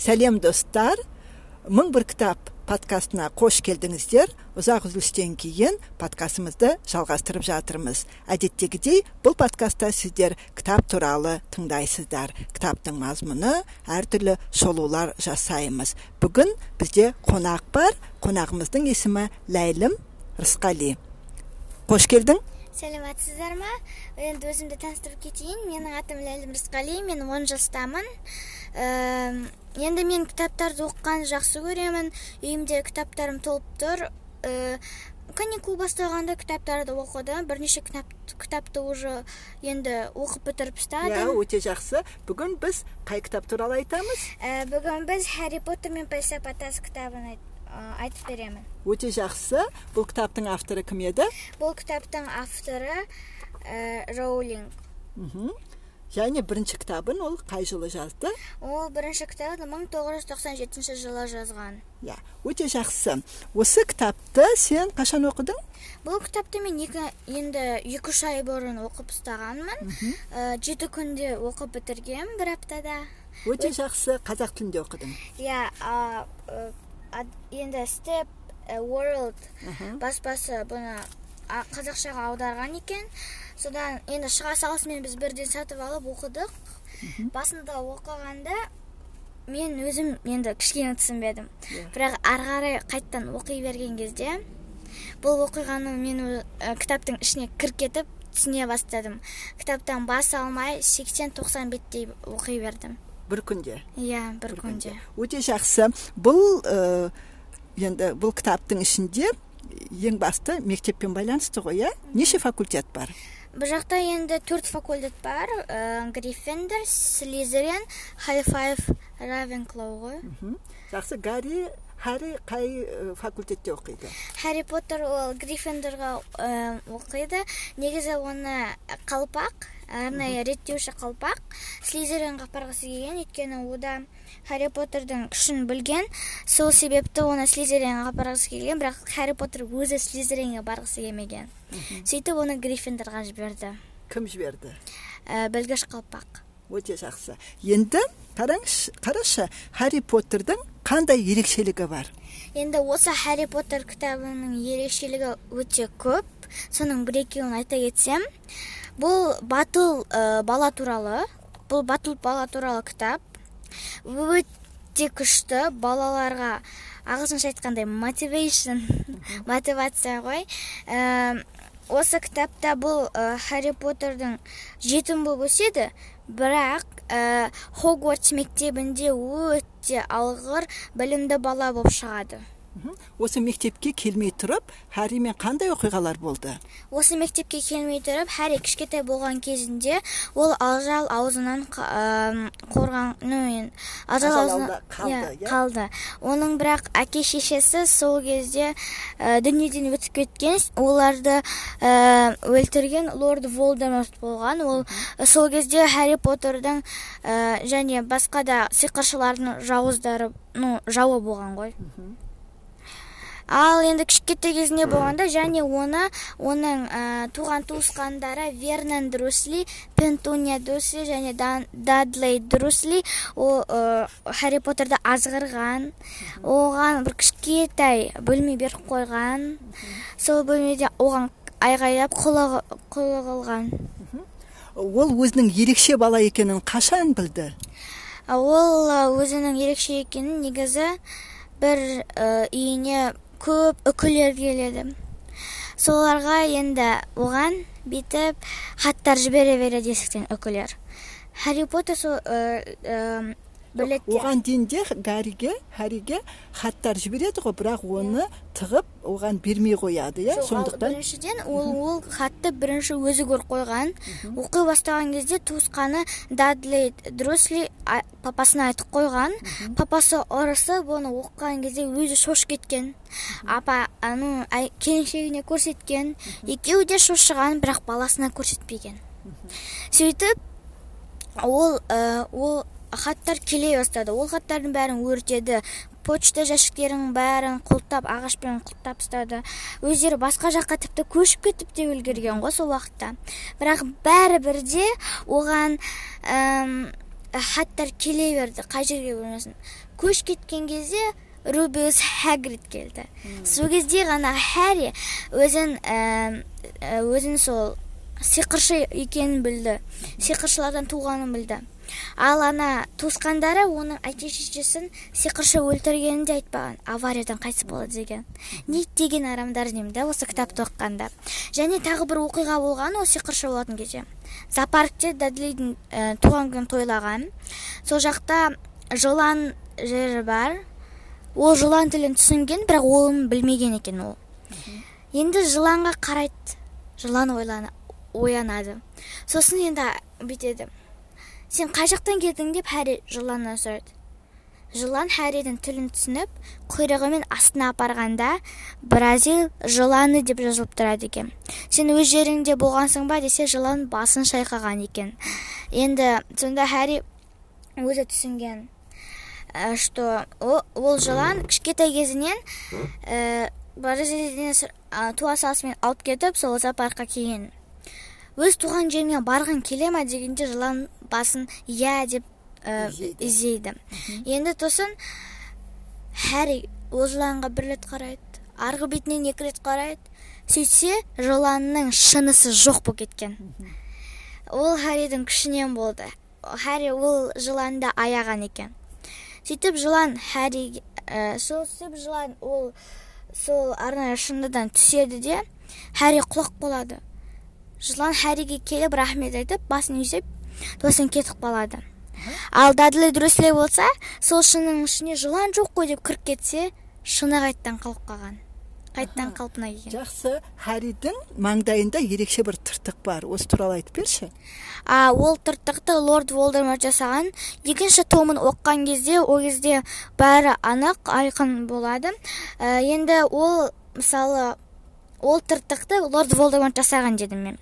сәлем достар. Мың бір кітап подкастына қош келдіңіздер. Ұзақ үзілістен кейін подкастымызды жалғастырып жатырмыз. Әдеттегідей бұл подкастта сіздер кітап туралы тыңдайсыздар. Кітаптың мазмұны әртүрлі шолулар жасаймыз. Бүгін бізде қонақ бар. Қонағымыздың есімі ләйлім рысқали. Қош келдің. Сәлеметсіздер ма? Енді өзімді таныстырып кетейін. Менің атым ләйлім рысқали мен он жастамын. Енді мен кітаптарды оқығанды жақсы көремін. Үйімде кітаптарым толып тұр. Ә, каникул басталғанда кітаптарды оқыдым бірнеше кітап, кітапты уже енді оқып бітіріп тастадым иә өте жақсы. Бүгін біз қай кітап туралы айтамыз? Ә, бүгін біз хәрри поттер мен пәлсапа тас кітабын айтып беремін. Өте жақсы. Бұл кітаптың авторы кім еді? Бұл кітаптың авторы ә, роулинг мхм. Және бірінші кітабын ол қай жылы жазды? Ол бірінші кітабын 1997 жылы жазған. Иә өте жақсы. Осы кітапты сен қашан оқыдың? Бұл кітапты мен екі, енді екі үш ай бұрын оқып ұстағанмын. Ә, жеті күнде оқып бітіргенмін бір аптада. Өте жақсы. Қазақ тілінде оқыдың. Иә енді степ world баспасы бұны қазақшаға аударған екен. Содан енді шыға салысымен біз бірден сатып алып оқыдық. Басында оқығанда мен өзім енді кішкене түсінбедім. Бірақ ары қарай қайттан оқи берген кезде бұл оқиғаны мен кітаптың ішіне кіріп кетіп түсіне бастадым. Кітаптан бас алмай 80-90 беттей оқи бердім. Бір күнде? Иә бір күнде. өте жақсы. Бұл ә, енді бұл кітаптың ішінде ең басты мектеппен байланысты ғой иә? Неше факультет бар? Бұл жақта енді төрт факультет бар. Ә, гриффиндор слизерин халфайф равенклоу ғой. Жақсы. Гарри Харри қай факультетте оқиды? Харри поттер ол гриффиндорға оқиды. Негізі оны қалпақ арнайы реттеуші қалпақ слизеринға апарғысы келген. Өйткені ода харри поттердің күшін білген. Сол себепті оны слизеринге апарғысы келген бірақ харри поттер өзі слизеринге барғысы келмеген. Сөйтіп оны гриффиндорға жіберді. Кім жіберді? Ә, білгіш қалпақ. Өте жақсы. Енді қараңызшы қарашы харри поттердің қандай ерекшелігі бар? Енді осы харри поттер кітабының ерекшелігі өте көп. Соның бір екеуін айта кетсем. Бұл батыл ә, бала туралы бұл батыл бала туралы кітап. Өте күшті. Балаларға ағылшынша айтқандай мотивейшн мотивация ғой. Ә, осы кітапта бұл ә, харри поттердің жетім болып өседі. Бірақ ә, хогвартс мектебінде өте алғыр білімді бала болып шығады. Осы мектепке келмей тұрып харримен қандай оқиғалар болды? Осы мектепке келмей тұрып харри кішкентай болған кезінде ол ажал аузынан қорған ажал аузынан қалды иә қалды. Оның бірақ әке шешесі сол кезде дүниеден өтіп кеткен оларды өлтірген лорд волдеморт болған. Ол сол кезде харри поттердің және басқа да сиқыршылардың жауыздары ну жауы болған ғой. Ал енді кішкентай кезінде болғанда және оны оның ә, туған туысқандары вернон друсли пентуния друсли және дадлей друсли ол ә, харри поттерді азғырған оған бір кішкентай бөлме беріп қойған. Сол бөлмеде оған айғайлап құлы қылған. Ол өзінің ерекше бала екенін қашан білді? Ол өзінің ерекше екенін негізі бір ә, үйіне көп үкілер келеді. Соларға енді оған бүйтіп хаттар жібере береді есіктен үкілер харри поттер сол оған дейін де гарриге харриге хаттар жібереді ғой бірақ оны тығып оған бермей қояды иә? Сондықтан біріншіден ол ол хатты бірінші өзі көріп қойған. Оқи бастаған кезде туысқаны дадли друсли папасына айтып қойған. Папасы ұрысып оны оқыған кезде өзі шошып кеткен. Апа ну келіншегіне көрсеткен. Екеуі де шошыған бірақ баласына көрсетпеген. Сөйтіп ол ол хаттар келе бастады. Ол хаттардың бәрін өртеді. Почта жәшіктерінің бәрін құлттап ағашпен құлттап тастады өздері басқа жаққа тіпті көшіп кетіп те үлгерген ғой сол уақытта. Бірақ бәрібір де оған хаттар келе берді. Қай жерге болмасын көш кеткен кезде рубиус хагрид келді. Сол кезде ғана хәрри өзін өзін сол сиқыршы екенін білді. Сиқыршылардан туғанын білді. Ал ана туысқандары оның әке шешесін сиқыршы өлтіргенін де айтпаған. Авариядан қайтыс болды деген. Не деген арамдар деймін да осы кітапты оқығанда. Және тағы бір оқиға болған ол сиқыршы болатын кезде зоопаркте дадлидің ә, туған күнін тойлаған. Сол жақта жылан жері бар. Ол жылан тілін түсінген бірақ оны білмеген екен ол. Енді жыланға қарайды. Жылан ойлана, оянады. Сосын енді бүйтеді. Сен қай жақтан келдің? деп хәрри жыланнан сұрайды жылан хәрридің тілін түсініп құйрығымен астына апарғанда бразил жыланы деп жазылып тұрады екен. Сен өз жеріңде болғансың ба? десе жылан басын шайқаған екен. Енді сонда хәрри өзі түсінген Э, что ол жылан кішкентай кезінен ә, туа салысымен алып кетіп сол зоопаркқа келген. Өз туған жеріне барғың келе ма дегенде жылан басын иә деп ә, изейді енді тосын хәрри ол жыланға бір рет қарайды арғы бетінен екі рет қарайды сөйтсе жыланның шынысы жоқ болып кеткен. Ол хәрридің күшінен болды. Хәрри ол жыланды аяған екен. Сөйтіп жылан хәрри ә, сол сөйтіп жылан ол сол арнайы шыныдан түседі де хәрри құлақ болады. Жылан хәрриге келіп рахмет айтып басын изеп сосын кетіп қалады. Ал дадли дрюслей болса сол шынының ішіне жылан жоқ қой деп кіріп кетсе шыны қайтадан қалып қалған. Қайтадан қалпына келген. Жақсы. Хәрридің маңдайында ерекше бір тыртық бар. Осы туралы айтып берші. А ол тыртықты лорд волдеморт жасаған. Екінші томын оқыған кезде ол кезде бәрі анық айқын болады. Ә, енді ол мысалы ол тыртықты лорд волдеморт жасаған дедім мен.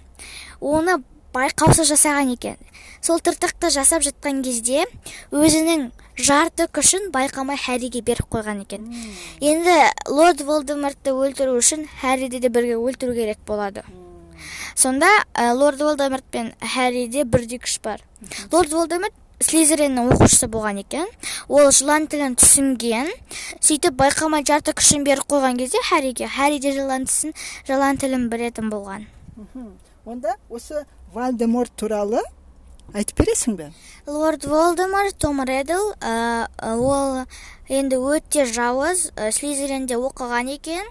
Оны байқаусыз жасаған екен. Сол тыртықты жасап жатқан кезде өзінің жарты күшін байқамай хәрриге беріп қойған екен. Енді лорд волдемортты өлтіру үшін хәрриді де бірге өлтіру керек болады. Сонда ә, лорд волдеморт пен хәрриде бірдей күш бар. Лорд волдеморт слизериннің оқушысы болған екен. Ол жылан тілін түсінген сөйтіп байқамай жарты күшін беріп қойған кезде хәрриге хәрри де жылан түсін жылан тілін білетін болған. Онда осы вальдеморт туралы айтып бересің бе лорд волдеморт том реддл ол енді өте жауыз слизеринде оқыған екен.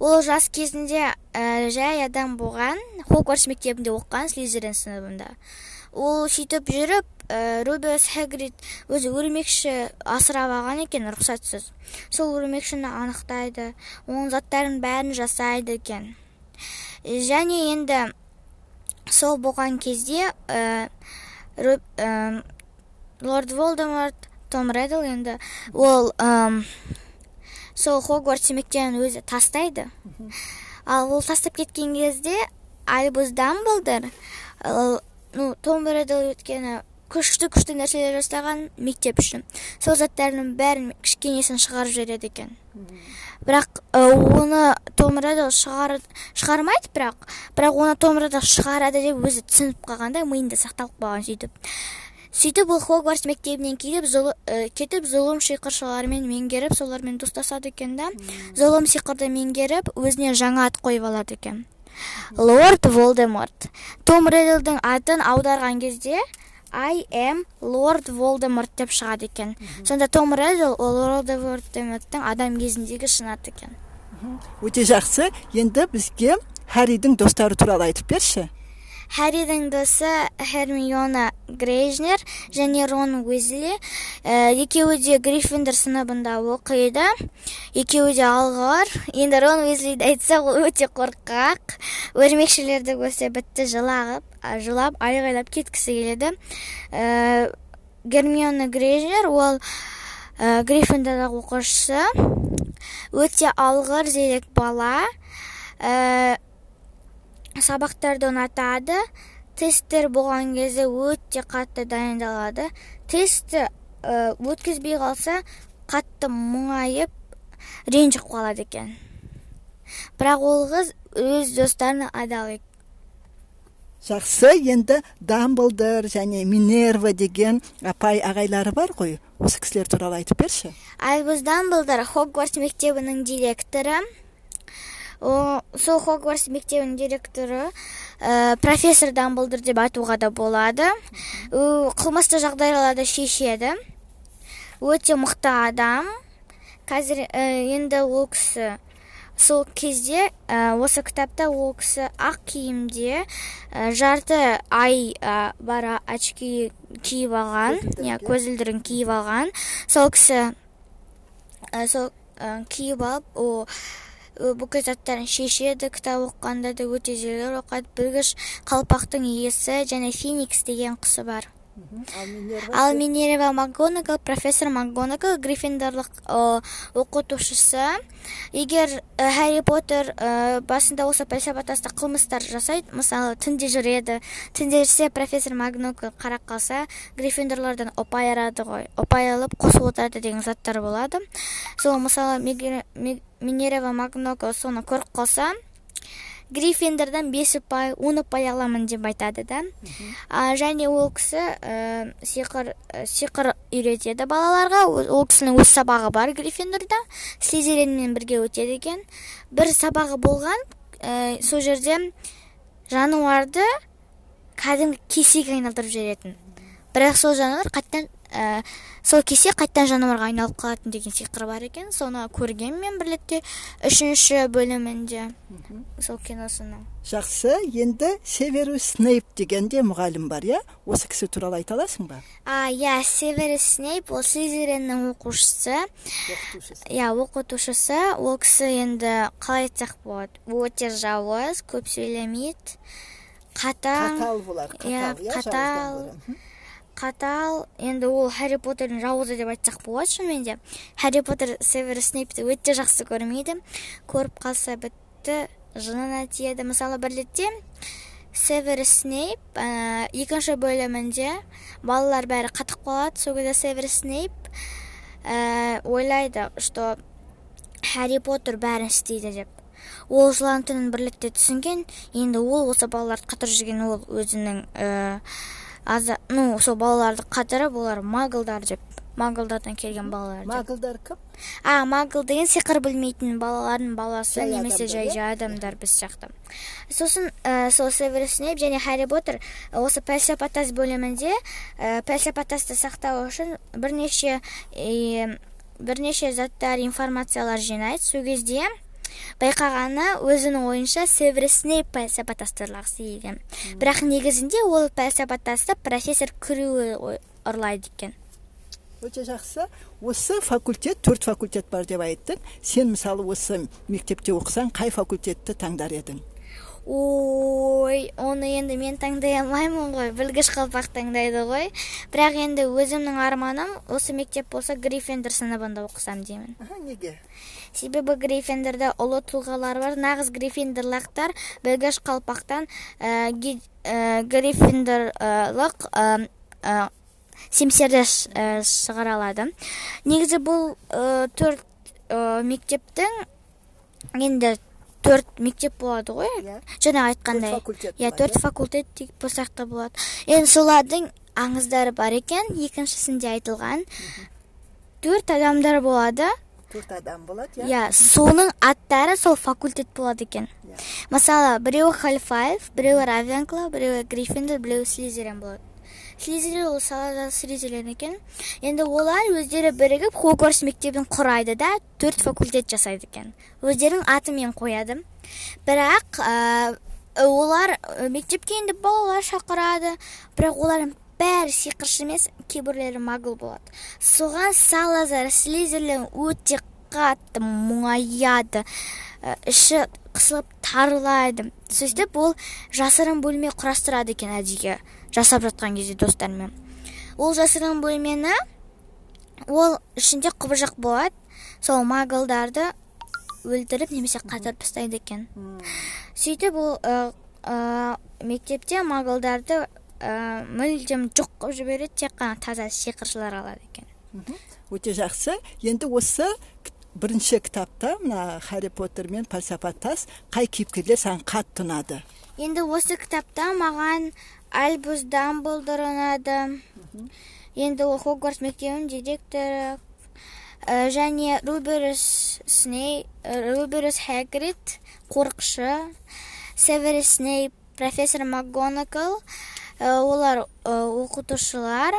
Ол жас кезінде ә, жай адам болған хогвартс мектебінде оқыған слизерин сыныбында. Ол сөйтіп жүріп ә, рубиус хагрид өзі өрмекші асырап алған екен рұқсатсыз. Сол өрмекшіні анықтайды оның заттарын бәрін жасайды екен. Және енді сол болған кезде лорд волдеморт том реддл енді ол сол хогвартс мектебін өзі тастайды. Ал ол тастап кеткен кезде альбус дамблдор ну том реддл өйткені күшті күшті нәрселер жасаған мектеп үшін. Сол заттардың бәрін кішкенесін шығарып жібереді екен. Бірақ оны том шығар, шығармайды бірақ бірақ оны том реддл шығарады деп өзі түсініп қалған да миында сақталып қалған сөйтіп. Сөйтіп ол хогвартс мектебінен келіп ә, кетіп зұлым сиқыршылармен меңгеріп солармен достасады екен да зұлым сиқырды меңгеріп өзіне жаңа ат қойып алады екен. Лорд волдеморт том реддлдің атын аударған кезде I am лорд волдеморт деп шығады екен. Сонда том реддл ол лорд волдеморттың адам кезіндегі шын аты екен өте жақсы. Енді бізге хәрридің достары туралы айтып берші. Хәрридің досы хермиона грейжнер және рон уизли ә, екеуі де гриффиндор сыныбында оқиды. Екеуі де алғыр. Енді рон уизлиді айтсақ ол өте қорқақ. Өрмекшілерді көрсе бітті жылағып жылап айғайлап кеткісі келеді. Гермиона грейжнер ол ә, гриффиндордағы оқушысы. Өте алғыр зерек бала. Сабақтарды ұнатады. Тесттер болған кезде өте қатты дайындалады. Тестті ә, өткізбей қалса қатты мұңайып ренжіп қалады екен. Бірақ ол қыз өз достарына адал жақсы енді дамблдор және минерва деген апай ағайлары бар ғой. Осы кісілер туралы айтып берші. Альбус дамблдор хогвартс мектебінің директоры. Сол хогвартс мектебінің директоры ә, профессор дамблдор деп айтуға да болады. Қылмысты жағдайларды шешеді. Өте мықты адам. Қазір ә, енді ол кісі сол кезде ә, осы кітапта ол кісі ақ киімде ә, жарты ай ә, бар очки киіп алған иә көзілдірігін киіп алған. Сол кісі ә, сол ә, киіп алып бүкіл заттарын шешеді кітап оқығанда да өте зерлер оқады білгіш қалпақтың иесі және феникс деген құсы бар. Ал минерва макгонагал профессор макгонагал гриффиндорлық оқытушысы. Егер Харри поттер басында осы пәлсапатаста қылмыстар жасайды мысалы түнде жүреді түнде жүрсе профессор макгонагал қарап қалса гриффиндорлардан ұпай алады ғой ұпай алып қосып отырады деген заттар болады. Сол мысалы минерва макгонагал соны көріп қалса гриффиндордан бес ұпай он ұпай аламын деп айтады да. А, және ол кісі ә, сиқыр ә, сиқыр үйретеді балаларға. Ол кісінің өз сабағы бар гриффиндорда. Слизеринмен бірге өтеді екен. Бір сабағы болған ә, сол жерде жануарды кәдімгі кесеге айналдырып жіберетін. Бірақ сол жануар қайтадан ә, сол кесе қайттан жануарға айналып қалатын деген сиқыр бар екен. Соны көргенмін бірлікте үшінші бөлімінде сол киносының. Жақсы енді северус снейп деген де мұғалім бар иә? Осы кісі туралы айта аласың ба? А иә северус снейп ол слизериннің оқушысы. Иә оқытушысы. Ол кісі енді қалай айтсақ болады? Өте жауыз көп сөйлемейді. Қатал. Болады иә қатал. Қатал енді ол хәрри поттердің жауызы деп айтсақ болады шынымен де хәрри поттер северус снейпті өте жақсы көрмейді. Көріп қалса бітті жынына тиеді мысалы бір ретте северус снейп ә, екінші бөлімінде балалар бәрі қатып қалады. Сол кезде северус снейп ә, ойлайды что хәрри поттер бәрін істейді деп. Ол жылан түнін бірлікте түсінген. Енді ол осы балаларды қатырып жүрген ол өзінің аза ну сол балаларды қатырып олар маглдар деп маглдардан келген балалар маглдар кім? А магл деген сиқыр білмейтін балалардың баласы немесе жай жай адамдар біз жақта сосын ә, сол северус снейп және хәрри поттер осы пәлсапатас бөлімінде ә, сақтау үшін бірнеше ә, бірнеше заттар информациялар жинайды. Сол кезде байқағаны өзінің ойынша северус снейп пәлсапатасты екен бірақ негізінде ол пәлсапатасты профессор крю ұрлайды екен. Өте жақсы. Осы факультет төрт факультет бар деп айттың. Сен мысалы осы мектепте оқысаң қай факультетті таңдар едің? Ой оны енді мен таңдай алмаймын ғой. Білгіш қалпақ таңдайды ғой. Бірақ енді өзімнің арманым осы мектеп болса гриффиндор сыныбында оқысам деймін. Неге? Себебі гриффиндорда ұлы тұлғалар бар. Нағыз гриффиндорлықтар білгіш қалпақтан ә, ә, гриффиндорлық ә, ә, семсерді шығара алады. Негізі бұл төрт мектептің енді төрт мектеп болады ғой. Yeah. жаңа айтқандай. Иә төрт факультет деп болсақ та болады. Енді солардың аңыздары бар екен. Екіншісінде айтылған төрт адамдар болады. Төрт адам болады иә. Соның аттары сол факультет болады екен. Мысалы біреуі хальфайв біреуі равенкла біреуі гриффиндор біреуі слизерин болады. Слизерин ол салада слизерин екен. Енді олар өздері бірігіп хогвартс мектебін құрайды да төрт факультет жасайды екен. Өздерінің атымен қояды. Бірақ ә, олар мектепке енді балалар шақырады. Бірақ олардың бәрі сиқыршы емес кейбіреулері магл болады. Соған салазар слизерлин өте қатты мұңаяды іші қысылып тарылайды сөйтіп ол жасырын бөлме құрастырады екен әдейі жасап жатқан кезде достарымен ол жасырын бөлмені ол ішінде құбыжық болады. Сол маглдарды өлтіріп немесе қатырып тастайды екен. Сөйтіп ол ә, ә, мектепте маглдарды ә, мүлдем жоқ қылып жібереді тек қана таза сиқыршылар қалады екен. Өте жақсы. Енді осы бірінші кітапта мына хәрри поттер мен пәлсапа тас қай кейіпкерлер саған қатты ұнады? Енді осы кітапта маған альбус дамблдор ұнады енді ол хогвартс мектебінің директоры. Ә, және руберус сней руберус хагрид қорықшы. Северус снейп профессор макгонагал. Ә, олар оқытушылар.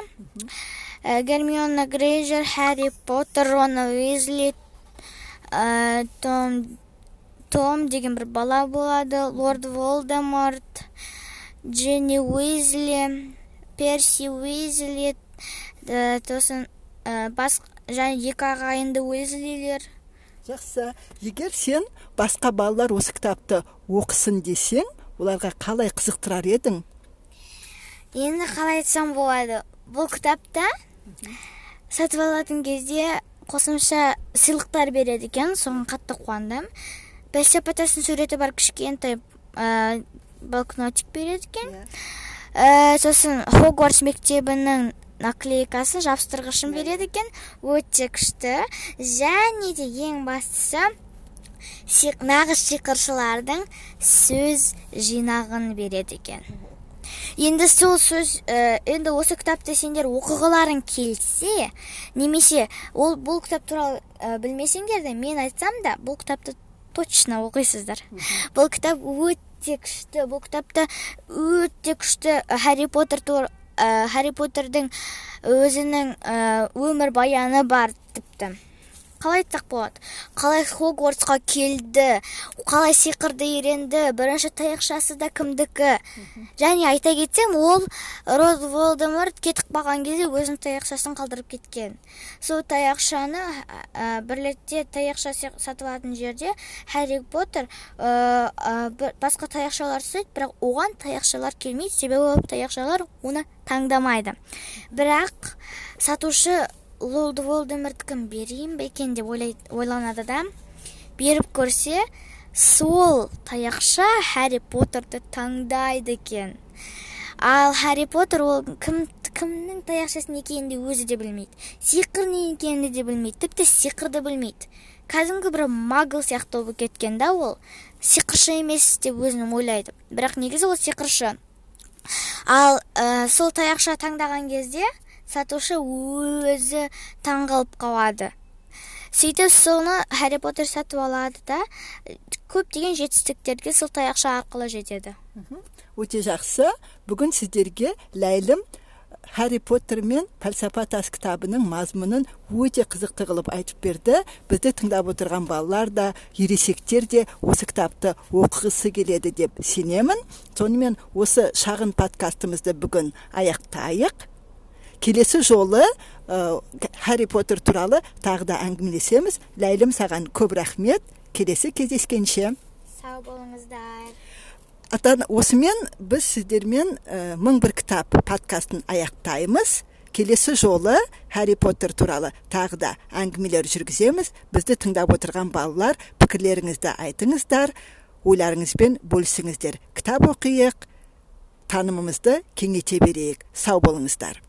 Ә, гермиона грейнджер харри поттер рон уизли том том деген бір бала болады. Лорд волдеморт. Дженни уизли перси уизли ә, сосын ә, бас және екі ағайынды уизлилер. Жақсы. Егер сен басқа балалар осы кітапты оқысын десең оларға қалай қызықтырар едің? Енді қалай айтсам болады. Бұл кітапта сатып алатын кезде қосымша сыйлықтар береді екен соған қатты қуандым. Бәлсапатасының суреті бар кішкентай ә, блокнотик береді екен ә, сосын хогвартс мектебінің наклейкасын жабыстырғышын береді екен. Өте күшті. Және де ең бастысы нағыз сиқыршылардың сөз жинағын береді екен. Енді сол сөз ә, енді осы кітапты сендер оқығыларың келсе немесе ол бұл кітап туралы ә, білмесеңдер де мен айтсам да бұл кітапты точно оқисыздар. Бұл кітап өте күшті. Бұл кітапта өте күшті харри поттер тур ә, харри поттердің өзінің ә, өмір баяны бар тіпті. Қалай айтсақ болады? Қалай хогвартсқа келді қалай сиқырды үйренді бірінші таяқшасы да кімдікі? Және айта кетсем ол род волдеморт кетіп қалған кезде өзінің таяқшасын қалдырып кеткен. Сол таяқшаны ә, бір ретте таяқша сатып алатын жерде харри поттер ә, ә, басқа таяқшалар түседі бірақ оған таяқшалар келмейді. Себебі ол таяқшалар оны таңдамайды. Бірақ сатушы лорд волдеморттікін берейін бе екен деп ойланады да беріп көрсе сол таяқша харри поттерді таңдайды екен ал харри поттер ол кім кімнің таяқшасы екенін де өзі де білмейді сиқыр не екенін де білмейді тіпті сиқырды білмейді кәдімгі бір магл сияқты болып кеткен да ол сиқыршы емес деп өзін ойлайды бірақ негізі ол сиқыршы ал ә, сол таяқша таңдаған кезде сатушы өзі таңғалып қалады. Сөйтіп соны харри поттер сатып алады да көптеген жетістіктерге сол таяқша арқылы жетеді. Өте жақсы. Бүгін сіздерге ләйлім харри поттер мен пәлсапа тас кітабының мазмұнын өте қызықты қылып айтып берді. Бізді тыңдап отырған балалар да ересектер де осы кітапты оқығысы келеді деп сенемін. Сонымен осы шағын подкастымызды бүгін аяқтайық. Келесі жолы ә, харри поттер туралы тағы да әңгімелесеміз. Ләйлім саған көп рахмет. Келесі кездескенше. Сау болыңыздар. Ата осымен біз сіздермен ә, мың бір кітап подкастын аяқтаймыз. Келесі жолы харри поттер туралы тағы да әңгімелер жүргіземіз. Бізді тыңдап отырған балалар пікірлеріңізді айтыңыздар ойларыңызбен бөлісіңіздер. Кітап оқиық танымымызды кеңейте берейік. Сау болыңыздар.